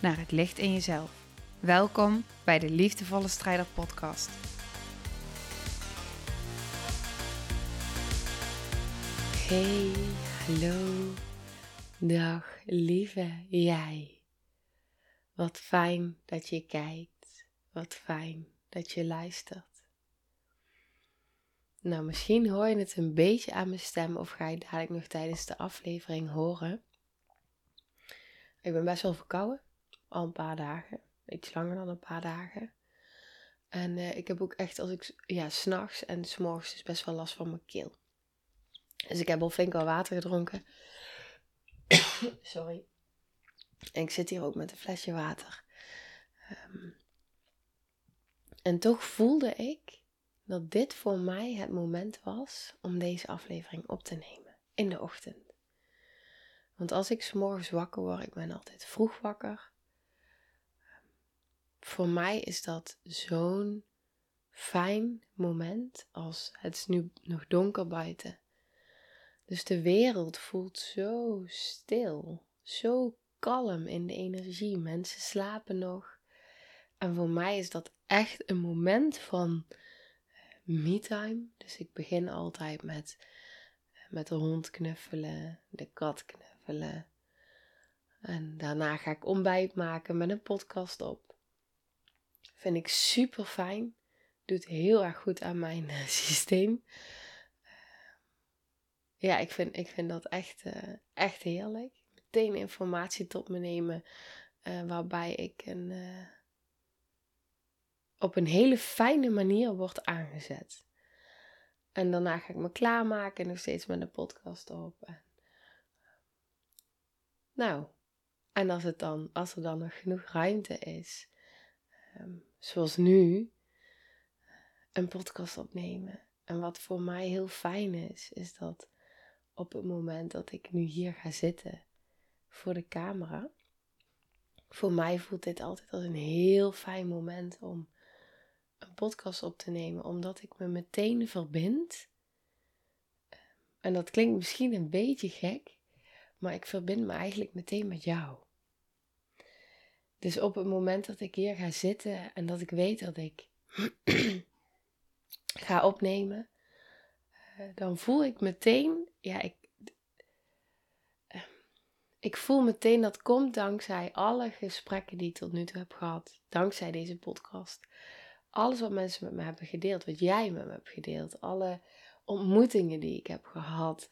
naar het licht in jezelf. Welkom bij de Liefdevolle Strijder Podcast. Hey, hallo. Dag, lieve jij. Wat fijn dat je kijkt. Wat fijn dat je luistert. Nou, misschien hoor je het een beetje aan mijn stem of ga je dadelijk nog tijdens de aflevering horen. Ik ben best wel verkouden, al een paar dagen, iets langer dan een paar dagen. En uh, ik heb ook echt, als ik, ja, s'nachts en s'morgens dus best wel last van mijn keel. Dus ik heb al flink wel water gedronken. Sorry. En ik zit hier ook met een flesje water. Um, en toch voelde ik dat dit voor mij het moment was om deze aflevering op te nemen. In de ochtend. Want als ik s'morgens wakker word, ik ben altijd vroeg wakker. Voor mij is dat zo'n fijn moment als het is nu nog donker buiten. Dus de wereld voelt zo stil, zo kalm in de energie. Mensen slapen nog. En voor mij is dat echt een moment van eh, me-time. Dus ik begin altijd met, met de hond knuffelen, de kat knuffelen. En daarna ga ik ontbijt maken met een podcast op. Vind ik super fijn. Doet heel erg goed aan mijn uh, systeem. Uh, ja, ik vind, ik vind dat echt, uh, echt heerlijk. Meteen informatie tot me nemen. waarbij ik een op een hele fijne manier wordt aangezet. En daarna ga ik me klaarmaken en nog steeds met een podcast op. Nou, en als, het dan, als er dan nog genoeg ruimte is, um, zoals nu, een podcast opnemen. En wat voor mij heel fijn is, is dat op het moment dat ik nu hier ga zitten voor de camera, voor mij voelt dit altijd als een heel fijn moment om een podcast op te nemen, omdat ik me meteen verbind. En dat klinkt misschien een beetje gek, maar ik verbind me eigenlijk meteen met jou. Dus op het moment dat ik hier ga zitten en dat ik weet dat ik ga opnemen, eh, dan voel ik meteen, ja, ik, eh, ik voel meteen dat komt dankzij alle gesprekken die ik tot nu toe heb gehad, dankzij deze podcast. Alles wat mensen met me hebben gedeeld, wat jij met me hebt gedeeld, alle ontmoetingen die ik heb gehad,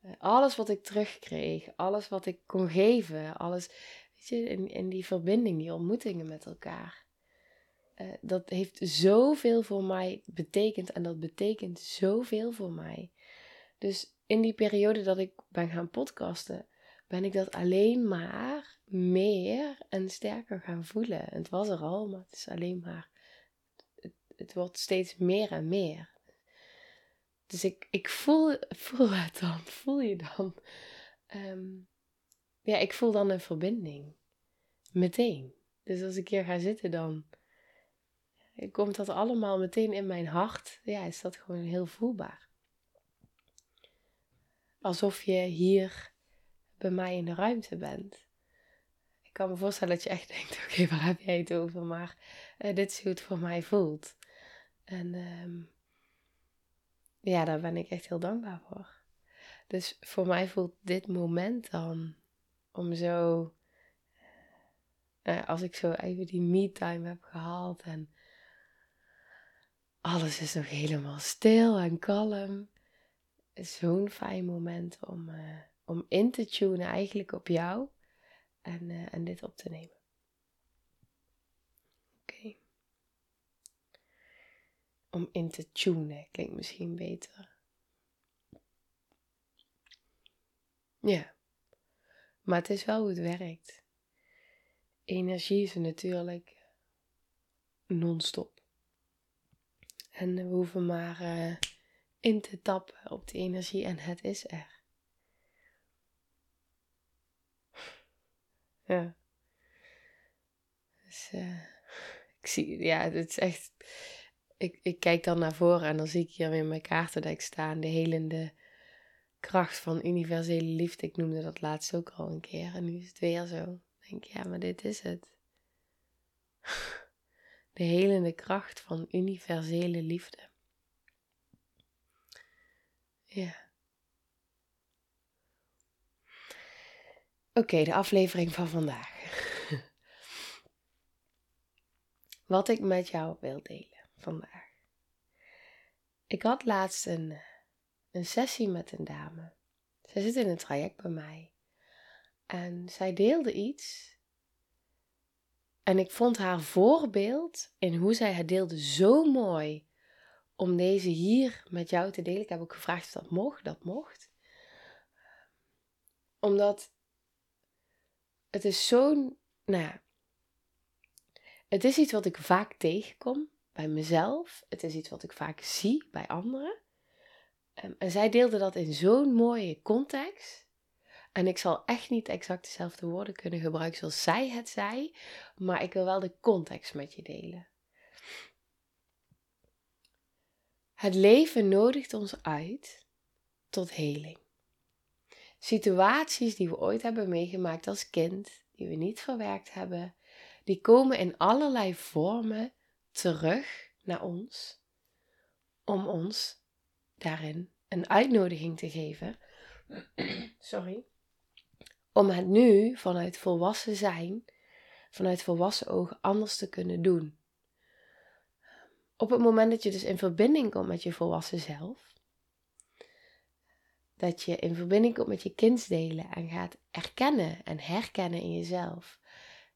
eh, alles wat ik terugkreeg, alles wat ik kon geven, alles, in, in die verbinding, die ontmoetingen met elkaar. Uh, dat heeft zoveel voor mij betekend en dat betekent zoveel voor mij. Dus in die periode dat ik ben gaan podcasten, ben ik dat alleen maar meer en sterker gaan voelen. Het was er al, maar het is alleen maar het wordt steeds meer en meer. Dus ik, ik voel, voel het dan, voel je dan. Um, ja, ik voel dan een verbinding. Meteen. Dus als ik hier ga zitten, dan komt dat allemaal meteen in mijn hart. Ja, is dat gewoon heel voelbaar. Alsof je hier bij mij in de ruimte bent. Ik kan me voorstellen dat je echt denkt: oké, waar heb jij het over? Maar uh, dit is hoe het voor mij voelt. En um, ja, daar ben ik echt heel dankbaar voor. Dus voor mij voelt dit moment dan om zo, uh, als ik zo even die me-time heb gehaald en alles is nog helemaal stil en kalm, zo'n fijn moment om, uh, om in te tunen eigenlijk op jou en, uh, en dit op te nemen. Oké om in te tunen. Klinkt misschien beter. Ja, maar het is wel hoe het werkt. energie is natuurlijk non-stop. En we hoeven maar uh, in te tappen op die energie en het is er. Ja. Dus uh, ik zie, ja, het is echt. Ik, ik kijk dan naar voren en dan zie ik hier weer mijn kaartendek staan. De helende kracht van universele liefde. Ik noemde dat laatst ook al een keer en nu is het weer zo. Ik denk, ja, maar dit is het. De helende kracht van universele liefde. Ja. Oké, de aflevering van vandaag. Wat ik met jou wil delen vandaag. Ik had laatst een, een sessie met een dame. Zij zit in een traject bij mij. En zij deelde iets. En ik vond haar voorbeeld in hoe zij het deelde zo mooi om deze hier met jou te delen. Ik heb ook gevraagd of dat mocht. Dat mocht. Omdat het is zo'n, nou ja, het is iets wat ik vaak tegenkom bij mezelf. Het is iets wat ik vaak zie bij anderen. Ehm, en zij deelde dat in zo'n mooie context. En ik zal echt niet exact dezelfde woorden kunnen gebruiken zoals zij het zei, maar ik wil wel de context met je delen. Het leven nodigt ons uit tot heling. Situaties die we ooit hebben meegemaakt als kind, die we niet verwerkt hebben, die komen in allerlei vormen terug naar ons, om ons daarin een uitnodiging te geven. Sorry. Om het nu vanuit volwassen zijn, vanuit volwassen ogen anders te kunnen doen. Op het moment dat je dus in verbinding komt met je volwassen zelf, dat je in verbinding komt met je kindsdelen en gaat erkennen en herkennen in jezelf.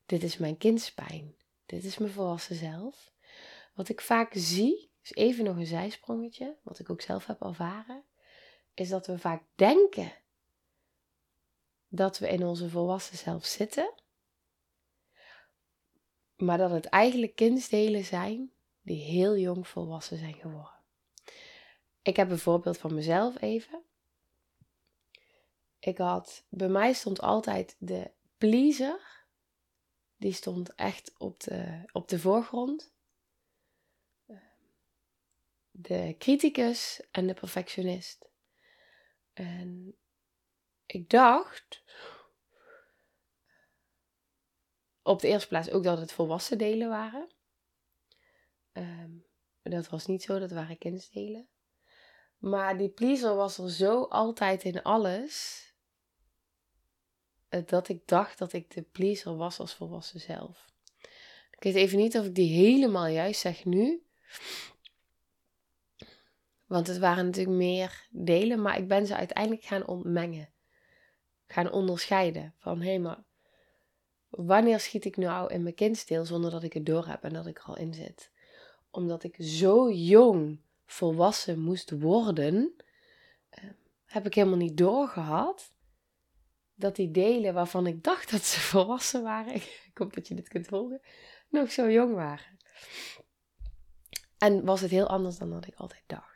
Dit is mijn kindspijn. Dit is mijn volwassen zelf. Wat ik vaak zie, is even nog een zijsprongetje, wat ik ook zelf heb ervaren, is dat we vaak denken dat we in onze volwassen zelf zitten, maar dat het eigenlijk kindsdelen zijn die heel jong volwassen zijn geworden. Ik heb een voorbeeld van mezelf even. Ik had, bij mij stond altijd de pleaser. Die stond echt op de, op de voorgrond. De criticus en de perfectionist. En ik dacht op de eerste plaats ook dat het volwassen delen waren. Um, dat was niet zo, dat waren kindsdelen. Maar die pleaser was er zo altijd in alles dat ik dacht dat ik de pleaser was als volwassen zelf. Ik weet even niet of ik die helemaal juist zeg nu. Want het waren natuurlijk meer delen, maar ik ben ze uiteindelijk gaan ontmengen. Gaan onderscheiden van hé, maar wanneer schiet ik nou in mijn kindsdeel zonder dat ik het door heb en dat ik er al in zit? Omdat ik zo jong volwassen moest worden, eh, heb ik helemaal niet doorgehad dat die delen waarvan ik dacht dat ze volwassen waren, ik hoop dat je dit kunt volgen, nog zo jong waren. En was het heel anders dan dat ik altijd dacht.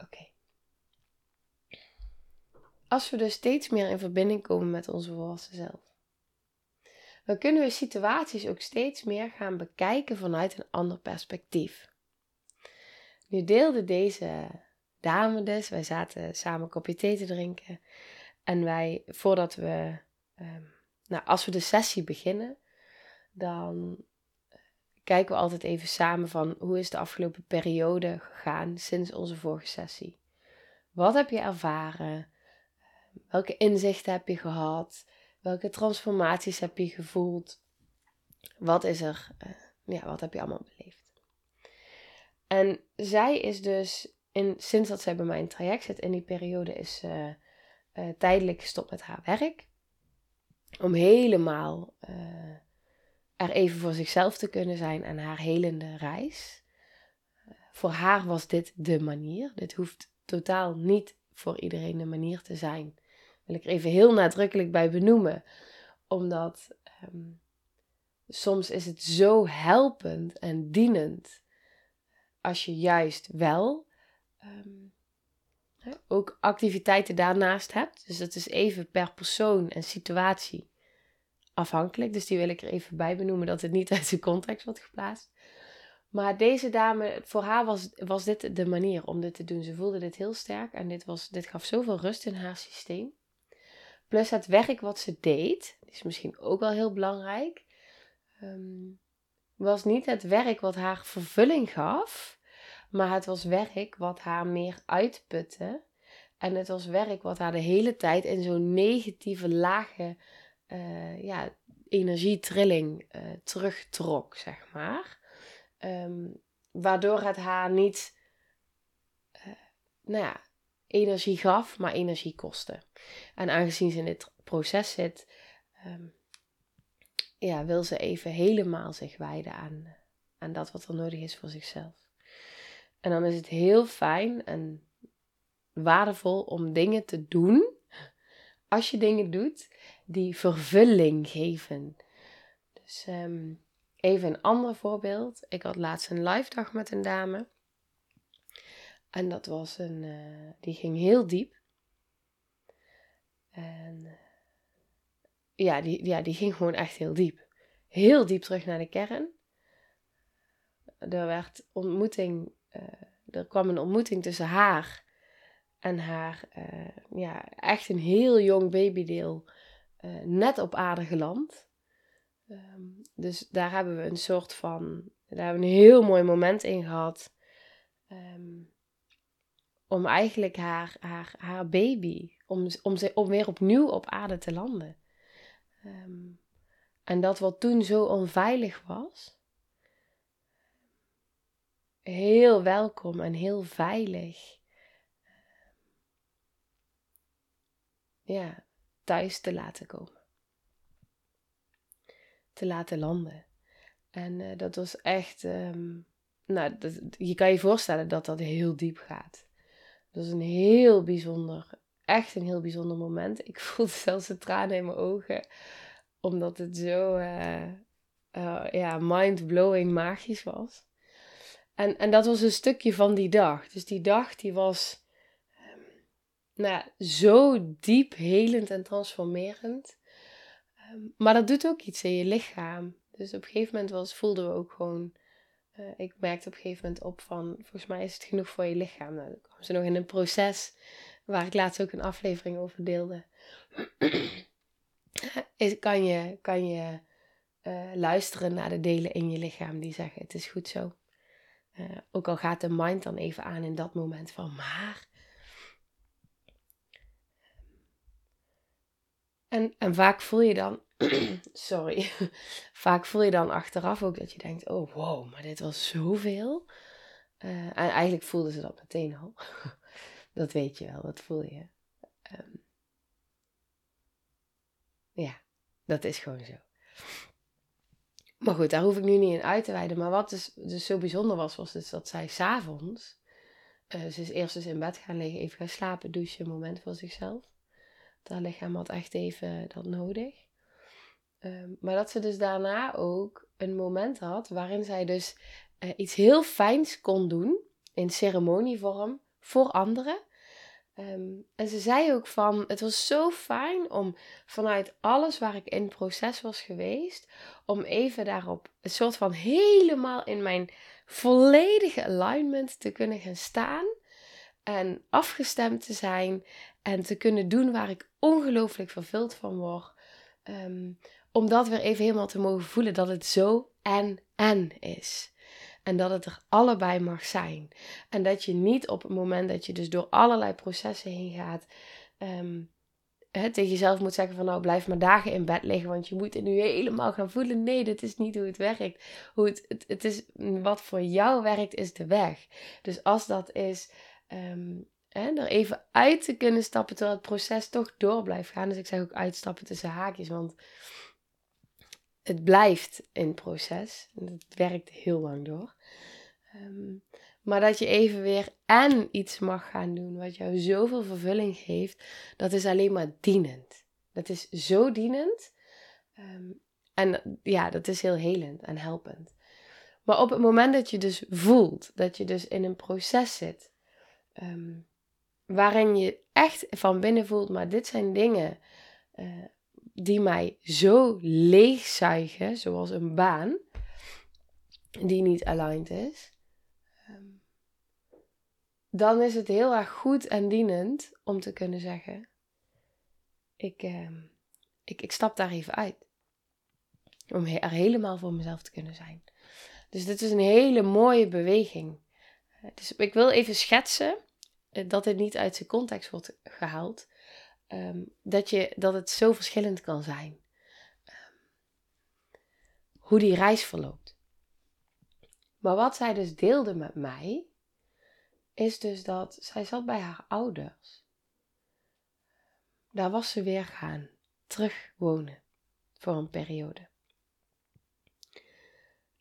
Oké. Als we dus steeds meer in verbinding komen met onze volwassen zelf, dan kunnen we situaties ook steeds meer gaan bekijken vanuit een ander perspectief. Nu deelde deze dame dus. Wij zaten samen een kopje thee te drinken. En wij, voordat we, um, nou, als we de sessie beginnen, dan kijken we altijd even samen van hoe is de afgelopen periode gegaan sinds onze vorige sessie. Wat heb je ervaren? Welke inzichten heb je gehad? Welke transformaties heb je gevoeld? Wat is er? Uh, ja, wat heb je allemaal beleefd? En zij is dus in, sinds dat zij bij mij in traject zit, in die periode is ze uh, tijdelijk gestopt met haar werk. Om helemaal uh, er even voor zichzelf te kunnen zijn en haar helende reis. Voor haar was dit de manier. Dit hoeft totaal niet voor iedereen de manier te zijn. Wil ik er even heel nadrukkelijk bij benoemen. Omdat ehm, soms is het zo helpend en dienend als je juist wel um, ook activiteiten daarnaast hebt. Dus dat is even per persoon en situatie afhankelijk. Dus die wil ik er even bij benoemen dat het niet uit zijn context wordt geplaatst. Maar deze dame, voor haar was, was dit de manier om dit te doen. Ze voelde dit heel sterk en dit, was, dit gaf zoveel rust in haar systeem. Plus het werk wat ze deed, is misschien ook wel heel belangrijk, ehm, was niet het werk wat haar vervulling gaf, maar het was werk wat haar meer uitputte. En het was werk wat haar de hele tijd in zo'n negatieve, lage uh, ja, energietrilling uh, terugtrok, zeg maar. Ehm, waardoor het haar niet, uh, nou ja, energie gaf, maar energie kostte. En aangezien ze in dit proces zit, ehm, ja, wil ze even helemaal zich wijden aan, aan dat wat er nodig is voor zichzelf. En dan is het heel fijn en waardevol om dingen te doen, als je dingen doet, die vervulling geven. Dus ehm, even een ander voorbeeld. Ik had laatst een live dag met een dame. En dat was een, uh, die ging heel diep. En ja, die, ja, die ging gewoon echt heel diep. Heel diep terug naar de kern. Er werd ontmoeting, uh, er kwam een ontmoeting tussen haar en haar, ja, echt een heel jong babydeel, net op aarde geland. Um, dus daar hebben we een soort van, daar hebben we een heel mooi moment in gehad. Um, om eigenlijk haar, haar, haar baby, om, om, ze, om weer opnieuw op aarde te landen. Um, en dat wat toen zo onveilig was, heel welkom en heel veilig ja, thuis te laten komen. Te laten landen. En uh, dat was echt, um, nou, je kan je voorstellen dat dat heel diep gaat. Dat is een heel bijzonder, echt een heel bijzonder moment. Ik voelde zelfs de tranen in mijn ogen, omdat het zo uh, ja, mind-blowing magisch was. En, en dat was een stukje van die dag. Dus die dag die was nou zo diep helend en transformerend. Um, maar dat doet ook iets in je lichaam. Dus op een gegeven moment was, voelden we ook gewoon uh, ik merkte op een gegeven moment op van, volgens mij is het genoeg voor je lichaam. Nou, dan ze nog in een proces waar ik laatst ook een aflevering over deelde. is, kan je, kan je uh, luisteren naar de delen in je lichaam die zeggen, het is goed zo. Uh, ook al gaat de mind dan even aan in dat moment van, maar... En, en vaak voel je dan, sorry, vaak voel je dan achteraf ook dat je denkt, oh wow, maar dit was zoveel. Uh, en eigenlijk voelden ze dat meteen al. dat weet je wel, dat voel je. Um, ja, dat is gewoon zo. Maar goed, daar hoef ik nu niet in uit te wijden. Maar wat dus, dus zo bijzonder was, was dus dat zij s'avonds... Uh, ze is eerst dus in bed gaan liggen, even gaan slapen, douchen, een moment voor zichzelf. Haar lichaam had echt even dat nodig. Um, maar dat ze dus daarna ook een moment had waarin zij dus uh, iets heel fijns kon doen in ceremonievorm voor anderen. Um, en ze zei ook van, het was zo fijn om vanuit alles waar ik in proces was geweest, om even daarop een soort van helemaal in mijn volledige alignment te kunnen gaan staan en afgestemd te zijn en te kunnen doen waar ik ongelooflijk vervuld van word. Um, om dat weer even helemaal te mogen voelen dat het zo en en is. En dat het er allebei mag zijn. En dat je niet op het moment dat je dus door allerlei processen heen gaat, um, tegen jezelf moet zeggen van nou blijf maar dagen in bed liggen, want je moet het nu helemaal gaan voelen. Nee, dit is niet hoe het werkt. Hoe het, het, het is wat voor jou werkt, is de weg. Dus als dat is um, hè, er even uit te kunnen stappen terwijl het proces toch door blijft gaan. Dus ik zeg ook uitstappen tussen haakjes, want het blijft in proces. Het werkt heel lang door. Um, maar dat je even weer en iets mag gaan doen wat jou zoveel vervulling geeft, dat is alleen maar dienend. Dat is zo dienend. Ehm, en ja, dat is heel helend en helpend. Maar op het moment dat je dus voelt, dat je dus in een proces zit, ehm, waarin je echt van binnen voelt, maar dit zijn dingen uh, die mij zo leegzuigen, zoals een baan die niet aligned is, ehm, dan is het heel erg goed en dienend om te kunnen zeggen: ik, ehm, ik, ik stap daar even uit. Om er helemaal voor mezelf te kunnen zijn. Dus dit is een hele mooie beweging. Dus ik wil even schetsen eh, dat dit niet uit zijn context wordt gehaald. Ehm, dat, je, dat het zo verschillend kan zijn. Ehm, hoe die reis verloopt. Maar wat zij dus deelde met mij, is dus dat zij zat bij haar ouders. Daar was ze weer gaan terug wonen voor een periode.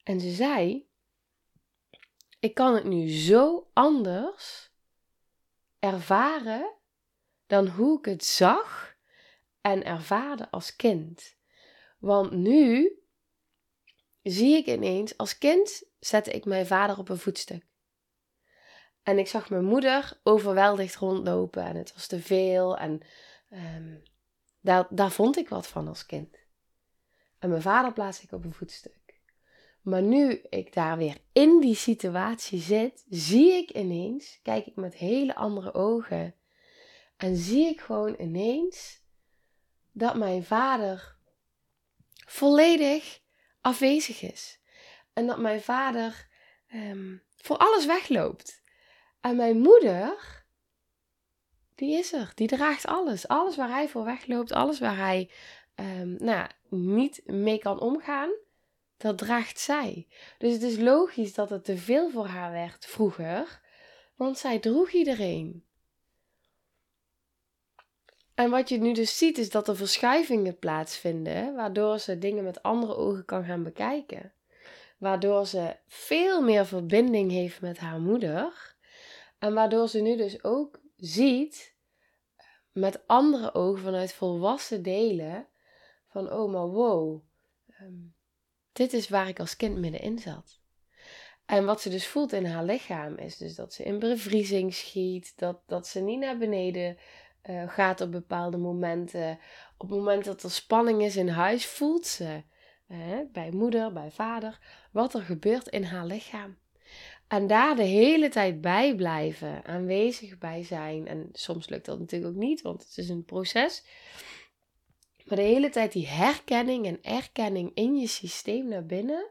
En ze zei: Ik kan het nu zo anders ervaren dan hoe ik het zag en ervaarde als kind. Want nu zie ik ineens, als kind zette ik mijn vader op een voetstuk. En ik zag mijn moeder overweldigd rondlopen en het was te veel. En ehm, daar, daar vond ik wat van als kind. En mijn vader plaatste ik op een voetstuk. Maar nu ik daar weer in die situatie zit, zie ik ineens, kijk ik met hele andere ogen en zie ik gewoon ineens dat mijn vader volledig afwezig is. En dat mijn vader ehm, voor alles wegloopt. En mijn moeder, die is er. Die draagt alles. Alles waar hij voor wegloopt, alles waar hij um, nou, niet mee kan omgaan, dat draagt zij. Dus het is logisch dat het te veel voor haar werd vroeger, want zij droeg iedereen. En wat je nu dus ziet, is dat er verschuivingen plaatsvinden, waardoor ze dingen met andere ogen kan gaan bekijken. Waardoor ze veel meer verbinding heeft met haar moeder. En waardoor ze nu dus ook ziet met andere ogen vanuit volwassen delen van oh maar wow, ehm, dit is waar ik als kind middenin zat. En wat ze dus voelt in haar lichaam is dus dat ze in bevriezing schiet, dat, dat ze niet naar beneden uh, gaat op bepaalde momenten. Op het moment dat er spanning is in huis, voelt ze bij moeder, bij vader, wat er gebeurt in haar lichaam. En daar de hele tijd bij blijven, aanwezig bij zijn. En soms lukt dat natuurlijk ook niet, want het is een proces. Maar de hele tijd die herkenning en erkenning in je systeem naar binnen,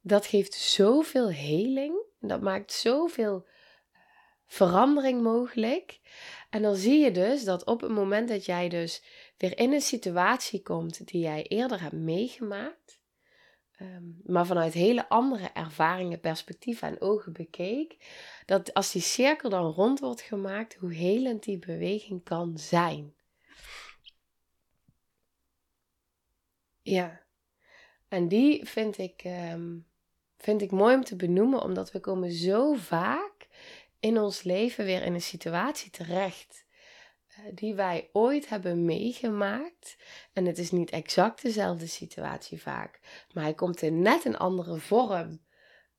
dat geeft zoveel heling. Dat maakt zoveel eh, verandering mogelijk. En dan zie je dus dat op het moment dat jij dus weer in een situatie komt die jij eerder hebt meegemaakt, ehm, maar vanuit hele andere ervaringen, perspectieven en ogen bekeek, dat als die cirkel dan rond wordt gemaakt, hoe helend die beweging kan zijn. Ja, en die vind ik, ehm, vind ik mooi om te benoemen, omdat we komen zo vaak in ons leven weer in een situatie terecht uh, die wij ooit hebben meegemaakt. En het is niet exact dezelfde situatie vaak, maar hij komt in net een andere vorm.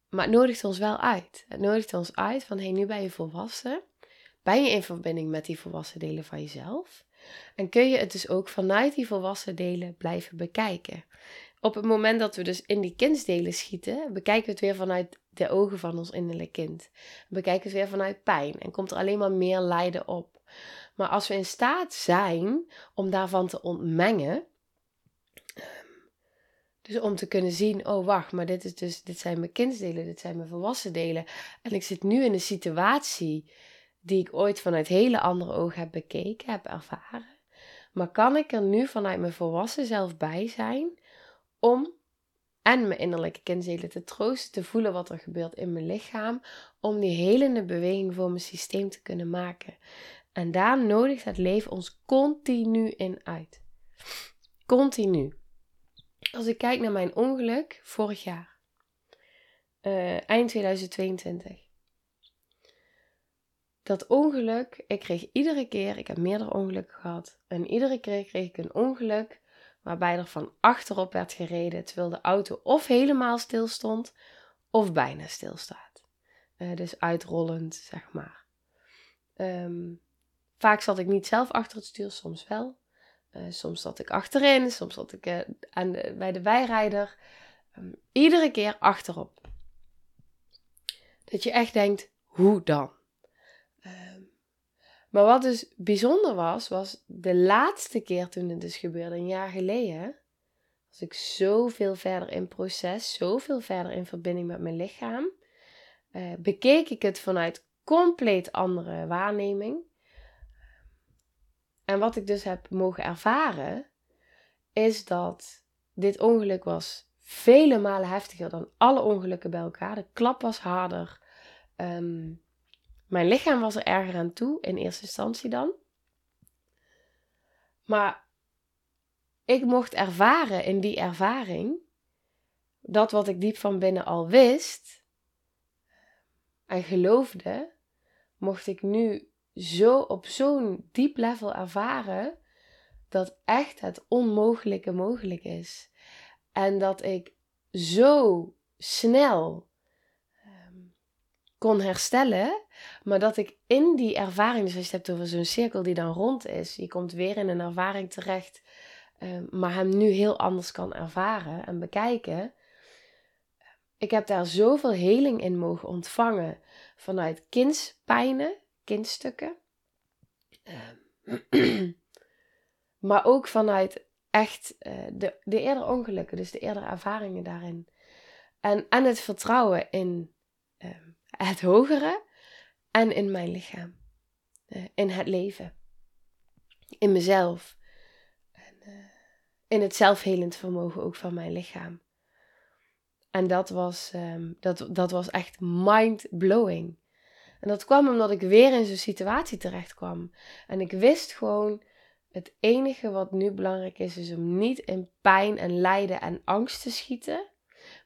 Maar het nodigt ons wel uit. Het nodigt ons uit van hé, hey, nu ben je volwassen. Ben je in verbinding met die volwassen delen van jezelf? En kun je het dus ook vanuit die volwassen delen blijven bekijken. Op het moment dat we dus in die kindsdelen schieten, bekijken we het weer vanuit de ogen van ons innerlijk kind. Bekijken we het weer vanuit pijn en komt er alleen maar meer lijden op. Maar als we in staat zijn om daarvan te ontmengen, dus om te kunnen zien, oh wacht, maar dit, is dus, dit zijn mijn kindsdelen, dit zijn mijn volwassen delen. En ik zit nu in een situatie die ik ooit vanuit hele andere ogen heb bekeken, heb ervaren. Maar kan ik er nu vanuit mijn volwassen zelf bij zijn om en mijn innerlijke kindzelen te troosten, te voelen wat er gebeurt in mijn lichaam, om die helende beweging voor mijn systeem te kunnen maken. En daar nodigt het leven ons continu in uit. Continu. Als ik kijk naar mijn ongeluk vorig jaar, uh, eind 2022 dat ongeluk, ik kreeg iedere keer, ik heb meerdere ongelukken gehad. En iedere keer kreeg ik een ongeluk waarbij er van achterop werd gereden terwijl de auto of helemaal stil stond of bijna stilstaat. Uh, dus uitrollend, zeg maar. Ehm, vaak zat ik niet zelf achter het stuur, soms wel. Uh, soms zat ik achterin, soms zat ik uh, aan bij de bijrijder. Um, iedere keer achterop. Dat je echt denkt, hoe dan? Maar wat dus bijzonder was, was de laatste keer toen het dus gebeurde, een jaar geleden, was ik zoveel verder in proces, zoveel verder in verbinding met mijn lichaam. Uh, bekeek ik het vanuit compleet andere waarneming. En wat ik dus heb mogen ervaren, is dat dit ongeluk was vele malen heftiger dan alle ongelukken bij elkaar. De klap was harder. Um, mijn lichaam was er erger aan toe, in eerste instantie dan. Maar ik mocht ervaren in die ervaring dat wat ik diep van binnen al wist en geloofde, mocht ik nu zo op zo'n diep level ervaren dat echt het onmogelijke mogelijk is. En dat ik zo snel kon herstellen. Maar dat ik in die ervaring, dus als je het hebt over zo'n cirkel die dan rond is, je komt weer in een ervaring terecht, uh, maar hem nu heel anders kan ervaren en bekijken. Ik heb daar zoveel heling in mogen ontvangen vanuit kindspijnen, kindstukken. Uh, maar ook vanuit echt uh, de, de eerdere ongelukken, dus de eerdere ervaringen daarin. En, en het vertrouwen in ehm, het hogere en in mijn lichaam. Uh, in het leven. In mezelf. En, uh, in het zelfhelend vermogen ook van mijn lichaam. En dat was, um, dat, dat was echt mind-blowing. En dat kwam omdat ik weer in zo'n situatie terecht kwam. En ik wist gewoon, het enige wat nu belangrijk is, is om niet in pijn en lijden en angst te schieten.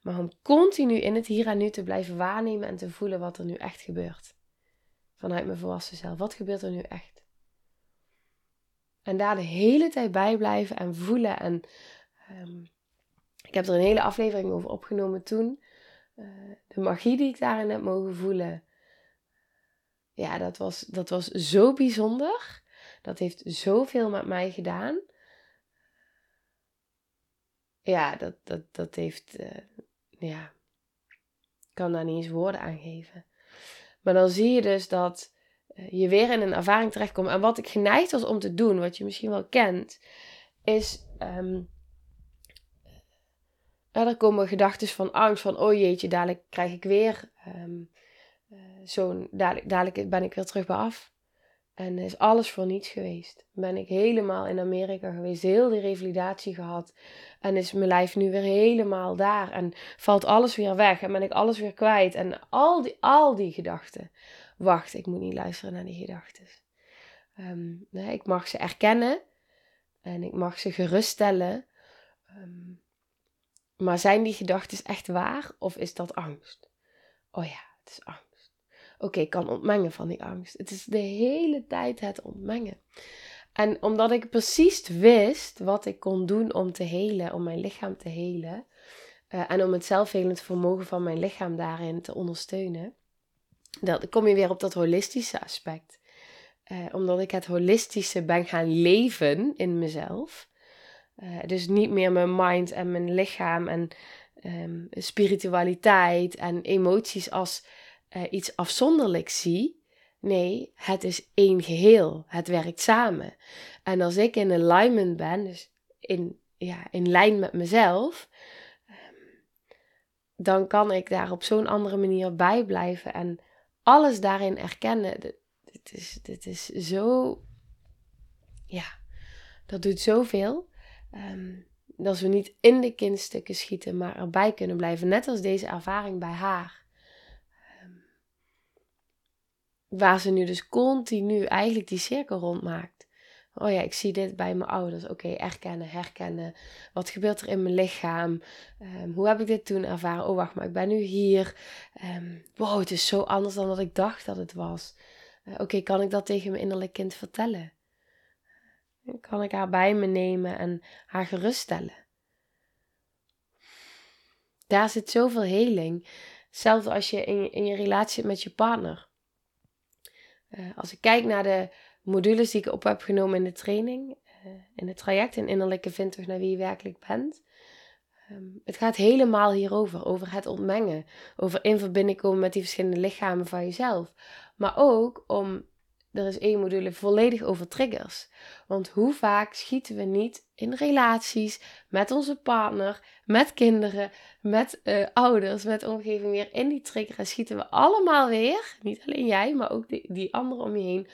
Maar om continu in het hier en nu te blijven waarnemen en te voelen wat er nu echt gebeurt. Vanuit mijn volwassen zelf. Wat gebeurt er nu echt? En daar de hele tijd bij blijven en voelen. En um, ik heb er een hele aflevering over opgenomen toen. Uh, de magie die ik daarin heb mogen voelen. Ja, dat was, dat was zo bijzonder. Dat heeft zoveel met mij gedaan. Ja, dat, dat, dat heeft. Uh, ja, ik kan daar niet eens woorden aan geven. Maar dan zie je dus dat eh, je weer in een ervaring terechtkomt. En wat ik geneigd was om te doen, wat je misschien wel kent, is. Um, er komen gedachten van angst, van oh jeetje, dadelijk krijg ik weer um, uh, zo'n, dadelijk, dadelijk ben ik weer terug bij af. En is alles voor niets geweest. Ben ik helemaal in Amerika geweest, heel die revalidatie gehad. En is mijn lijf nu weer helemaal daar. En valt alles weer weg. En ben ik alles weer kwijt. En al die, al die gedachten. Wacht, ik moet niet luisteren naar die gedachten. Nee, ik mag ze erkennen. En ik mag ze geruststellen. Um, maar zijn die gedachten echt waar? Of is dat angst? Oh ja, het is angst. Oké, ik kan ontmengen van die angst. Het is de hele tijd het ontmengen. En omdat ik precies wist wat ik kon doen om te helen, om mijn lichaam te helen. Uh, en om het zelfhelend vermogen van mijn lichaam daarin te ondersteunen. Dan kom je weer op dat holistische aspect. Uh, omdat ik het holistische ben gaan leven in mezelf. Uh, dus niet meer mijn mind en mijn lichaam en um, spiritualiteit en emoties als iets afzonderlijks zie. Nee, het is één geheel. Het werkt samen. En als ik in alignment ben, dus in, ja, in lijn met mezelf, ehm, dan kan ik daar op zo'n andere manier bij blijven en alles daarin erkennen. Dit is, dit is zo, ja, dat doet zoveel. Um, dat we niet in de kindstukken schieten, maar erbij kunnen blijven. Net als deze ervaring bij haar. Waar ze nu dus continu eigenlijk die cirkel rondmaakt. Oh ja, ik zie dit bij mijn ouders. Oké, erkennen, herkennen. Wat gebeurt er in mijn lichaam? Um, hoe heb ik dit toen ervaren? Oh, wacht, maar ik ben nu hier. Um, wow, het is zo anders dan wat ik dacht dat het was. Uh, Oké, kan ik dat tegen mijn innerlijk kind vertellen? kan ik haar bij me nemen en haar geruststellen. Daar zit zoveel heling. Hetzelfde als je in, in je relatie zit met je partner. Uh, als ik kijk naar de modules die ik op heb genomen in de training, uh, in het traject in innerlijke vindtocht naar wie je werkelijk bent. Um, het gaat helemaal hierover, over het ontmengen, over in verbinding komen met die verschillende lichamen van jezelf. Maar ook om er is één module volledig over triggers. Want hoe vaak schieten we niet in relaties met onze partner, met kinderen, met uh, ouders, met omgeving weer in die trigger. En schieten we allemaal weer, niet alleen jij, maar ook die, die anderen om je heen,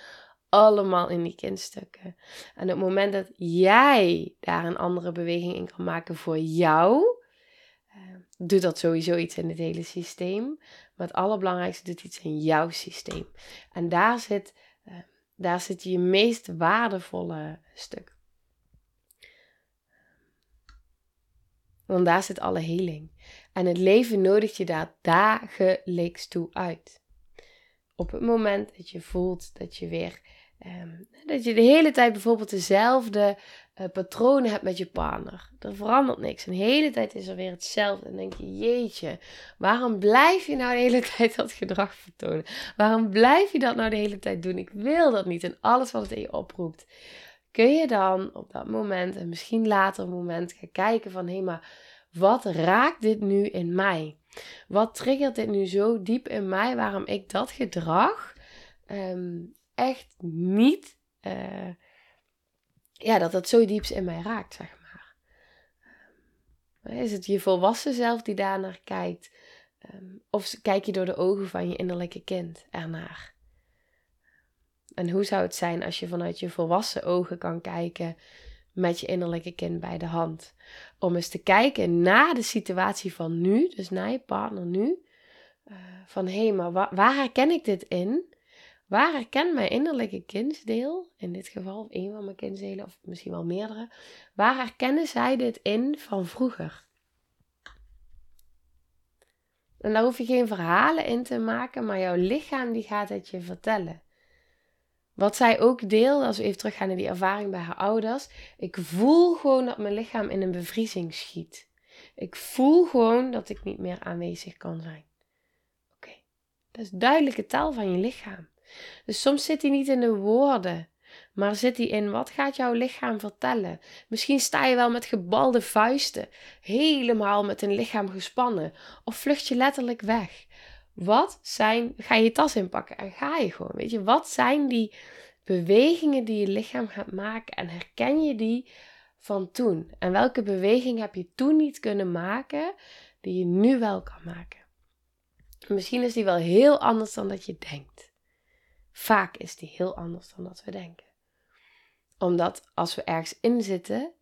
allemaal in die kindstukken. En op het moment dat jij daar een andere beweging in kan maken voor jou, uh, doet dat sowieso iets in het hele systeem. Maar het allerbelangrijkste doet iets in jouw systeem. En daar zit daar zit je meest waardevolle stuk. Want daar zit alle heling. En het leven nodigt je daar dagelijks toe uit. Op het moment dat je voelt dat je weer Um, dat je de hele tijd bijvoorbeeld dezelfde uh, patronen hebt met je partner. Er verandert niks. En de hele tijd is er weer hetzelfde. En denk je, jeetje, waarom blijf je nou de hele tijd dat gedrag vertonen? Waarom blijf je dat nou de hele tijd doen? Ik wil dat niet. En alles wat het in je oproept. Kun je dan op dat moment en misschien later moment gaan kijken van, hé, hey, maar wat raakt dit nu in mij? Wat triggert dit nu zo diep in mij waarom ik dat gedrag um, echt niet, uh, ja, dat dat zo diep in mij raakt, zeg maar. Ehm, is het je volwassen zelf die daarnaar kijkt? Um, of kijk je door de ogen van je innerlijke kind ernaar? En hoe zou het zijn als je vanuit je volwassen ogen kan kijken met je innerlijke kind bij de hand? Om eens te kijken naar de situatie van nu, dus naar je partner nu. Uh, van hé, hey, maar waar herken ik dit in? Waar herkent mijn innerlijke kindsdeel, in dit geval, een van mijn kindsdelen, of misschien wel meerdere, waar herkennen zij dit in van vroeger? En daar hoef je geen verhalen in te maken, maar jouw lichaam die gaat het je vertellen. Wat zij ook deelde, als we even teruggaan naar die ervaring bij haar ouders. Ik voel gewoon dat mijn lichaam in een bevriezing schiet. Ik voel gewoon dat ik niet meer aanwezig kan zijn. Oké, dat is duidelijke taal van je lichaam. Dus soms zit hij niet in de woorden, maar zit hij in wat gaat jouw lichaam vertellen? Misschien sta je wel met gebalde vuisten, helemaal met een lichaam gespannen, of vlucht je letterlijk weg. Wat zijn, ga je je tas inpakken en ga je gewoon, weet je, wat zijn die bewegingen die je lichaam gaat maken en herken je die van toen? En welke beweging heb je toen niet kunnen maken die je nu wel kan maken? Misschien is die wel heel anders dan dat je denkt. Vaak is die heel anders dan dat we denken. Omdat als we ergens in zitten,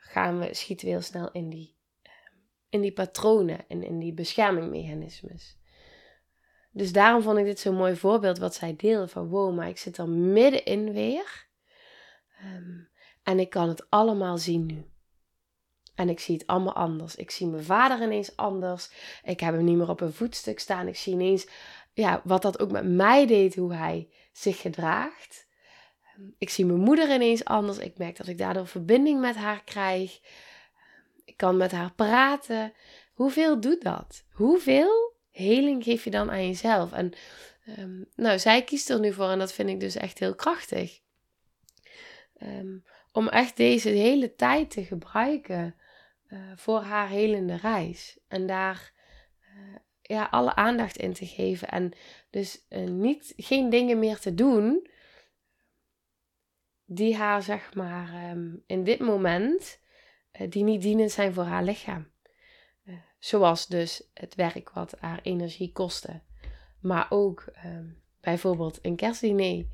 gaan we, schieten we heel snel in die, ehm, in die patronen en in die beschermingmechanismes. Dus daarom vond ik dit zo'n mooi voorbeeld wat zij deelde van wow, maar ik zit er middenin weer. Um, en ik kan het allemaal zien nu. En ik zie het allemaal anders. Ik zie mijn vader ineens anders. Ik heb hem niet meer op een voetstuk staan. Ik zie ineens ja, wat dat ook met mij deed, hoe hij zich gedraagt. Ik zie mijn moeder ineens anders. Ik merk dat ik daardoor verbinding met haar krijg. Ik kan met haar praten. Hoeveel doet dat? Hoeveel heling geef je dan aan jezelf? En um, nou, zij kiest er nu voor en dat vind ik dus echt heel krachtig. Om echt deze hele tijd te gebruiken uh, voor haar helende reis. En daar uh, ja, alle aandacht in te geven. En dus uh, niet, geen dingen meer te doen die haar, zeg maar, um, in dit moment, uh, die niet dienend zijn voor haar lichaam. Uh, zoals dus het werk wat haar energie kostte. Maar ook um, bijvoorbeeld een kerstdiner,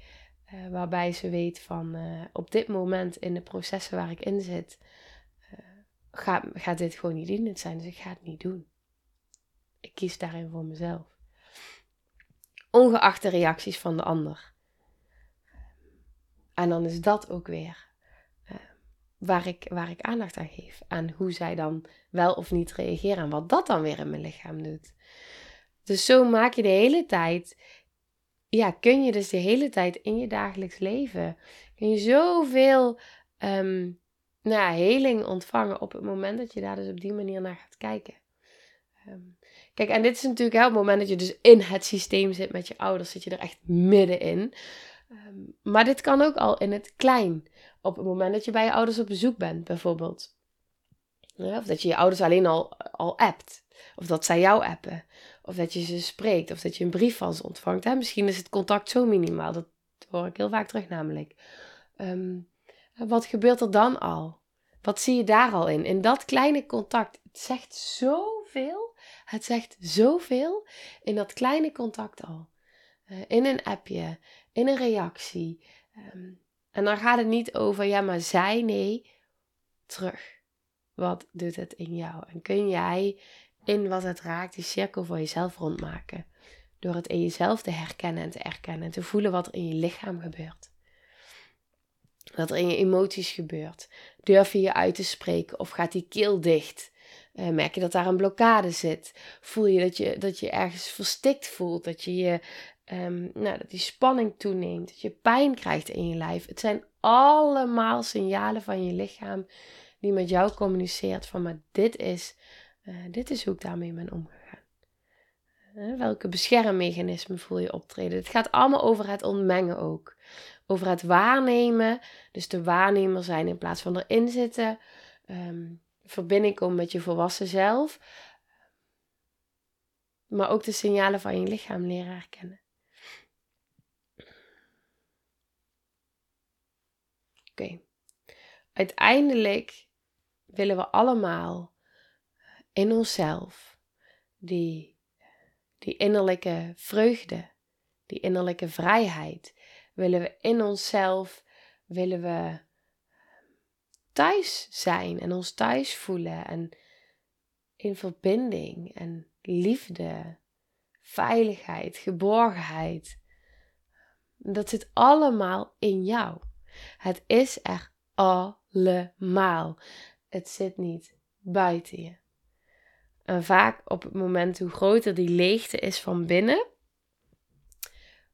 waarbij ze weet van op dit moment in de processen waar ik in zit, gaat, gaat dit gewoon niet dienend zijn. Dus ik ga het niet doen. Ik kies daarin voor mezelf. Ongeacht de reacties van de ander. En dan is dat ook weer uh, waar, ik, waar ik aandacht aan geef. Aan hoe zij dan wel of niet reageren. En wat dat dan weer in mijn lichaam doet. Dus zo maak je de hele tijd ja, kun je dus de hele tijd in je dagelijks leven, kun je zoveel um, nou, heling ontvangen op het moment dat je daar dus op die manier naar gaat kijken. Ehm, kijk, en dit is natuurlijk hè, het moment dat je dus in het systeem zit met je ouders, zit je er echt middenin. Um, maar dit kan ook al in het klein. Op het moment dat je bij je ouders op bezoek bent, bijvoorbeeld. Of dat je je ouders alleen al, al appt. Of dat zij jou appen. Of dat je ze spreekt. Of dat je een brief van ze ontvangt. Misschien is het contact zo minimaal. Dat hoor ik heel vaak terug namelijk. Um, wat gebeurt er dan al? Wat zie je daar al in? In dat kleine contact. Zegt zoveel. Het zegt zoveel in dat kleine contact al. Uh, in een appje, in een reactie. Um, en dan gaat het niet over, ja, maar zij, nee, terug. Wat doet het in jou? En kun jij in wat het raakt die cirkel voor jezelf rondmaken? Door het in jezelf te herkennen en te erkennen en te voelen wat er in je lichaam gebeurt. Wat er in je emoties gebeurt. Durf je je uit te spreken of gaat die keel dicht? Uh, merk je dat daar een blokkade zit? Voel je dat, je dat je ergens verstikt voelt? Dat je je um, nou, dat die spanning toeneemt, dat je pijn krijgt in je lijf. Het zijn allemaal signalen van je lichaam die met jou communiceert van maar dit is, uh, dit is hoe ik daarmee ben omgegaan. Uh, welke beschermmechanismen voel je optreden? Het gaat allemaal over het ontmengen ook. Over het waarnemen, dus de waarnemer zijn in plaats van erin zitten. Um, verbinding komen met je volwassen zelf. Maar ook de signalen van je lichaam leren herkennen. Oké. Uiteindelijk willen we allemaal in onszelf die, die innerlijke vreugde, die innerlijke vrijheid, willen we in onszelf, willen we thuis zijn en ons thuis voelen en in verbinding en liefde, veiligheid, geborgenheid. Dat zit allemaal in jou. Het is er allemaal. Het zit niet buiten je. En vaak op het moment hoe groter die leegte is van binnen,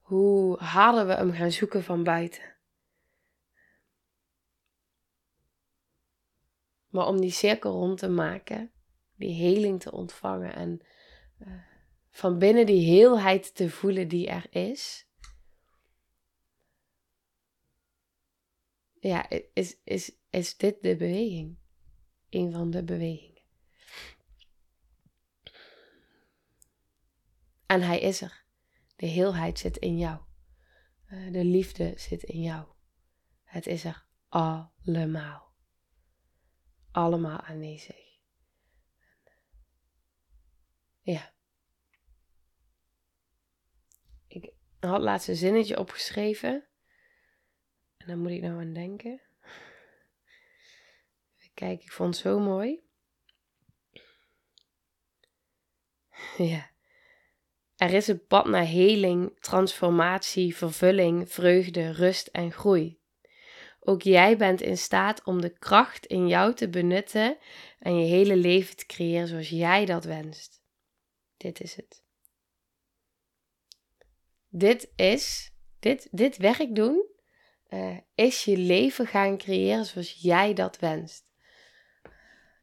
hoe harder we hem gaan zoeken van buiten. Maar om die cirkel rond te maken, die heling te ontvangen en uh, van binnen die heelheid te voelen die er is, ja, is, is, is dit de beweging. Een van de bewegingen. En hij is er. De heelheid zit in jou. Eh, de liefde zit in jou. Het is er allemaal. Allemaal aanwezig. Ja. Ik had laatst een zinnetje opgeschreven. En dan moet ik nou aan denken. Kijk, ik vond het zo mooi. Ja. Er is een pad naar heling, transformatie, vervulling, vreugde, rust en groei. Ook jij bent in staat om de kracht in jou te benutten en je hele leven te creëren zoals jij dat wenst. Dit is het. Dit is, dit, dit werk doen uh, is je leven gaan creëren zoals jij dat wenst.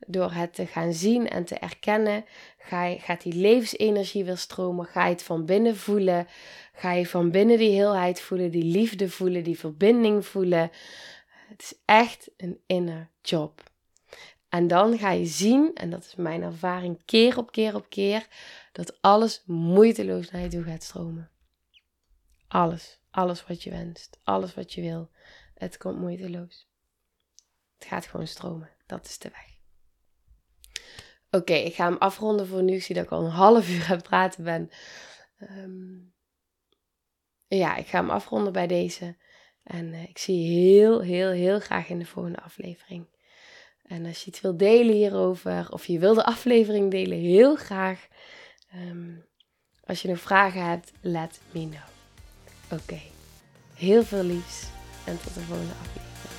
Door het te gaan zien en te erkennen, ga je, gaat die levensenergie weer stromen. Ga je het van binnen voelen. Ga je van binnen die heelheid voelen, die liefde voelen, die verbinding voelen. Het is echt een inner job. En dan ga je zien, en dat is mijn ervaring keer op keer op keer, dat alles moeiteloos naar je toe gaat stromen. Alles. Alles wat je wenst, alles wat je wil. Het komt moeiteloos. Het gaat gewoon stromen. Dat is de weg. Oké, ik ga hem afronden voor nu. Ik zie dat ik al een half uur aan het praten ben. Ehm, ja, ik ga hem afronden bij deze. En uh, ik zie je heel, heel, heel graag in de volgende aflevering. En als je iets wil delen hierover, of je wil de aflevering delen, heel graag. Um, als je nog vragen hebt, let me know. Oké, heel veel liefs en tot de volgende aflevering.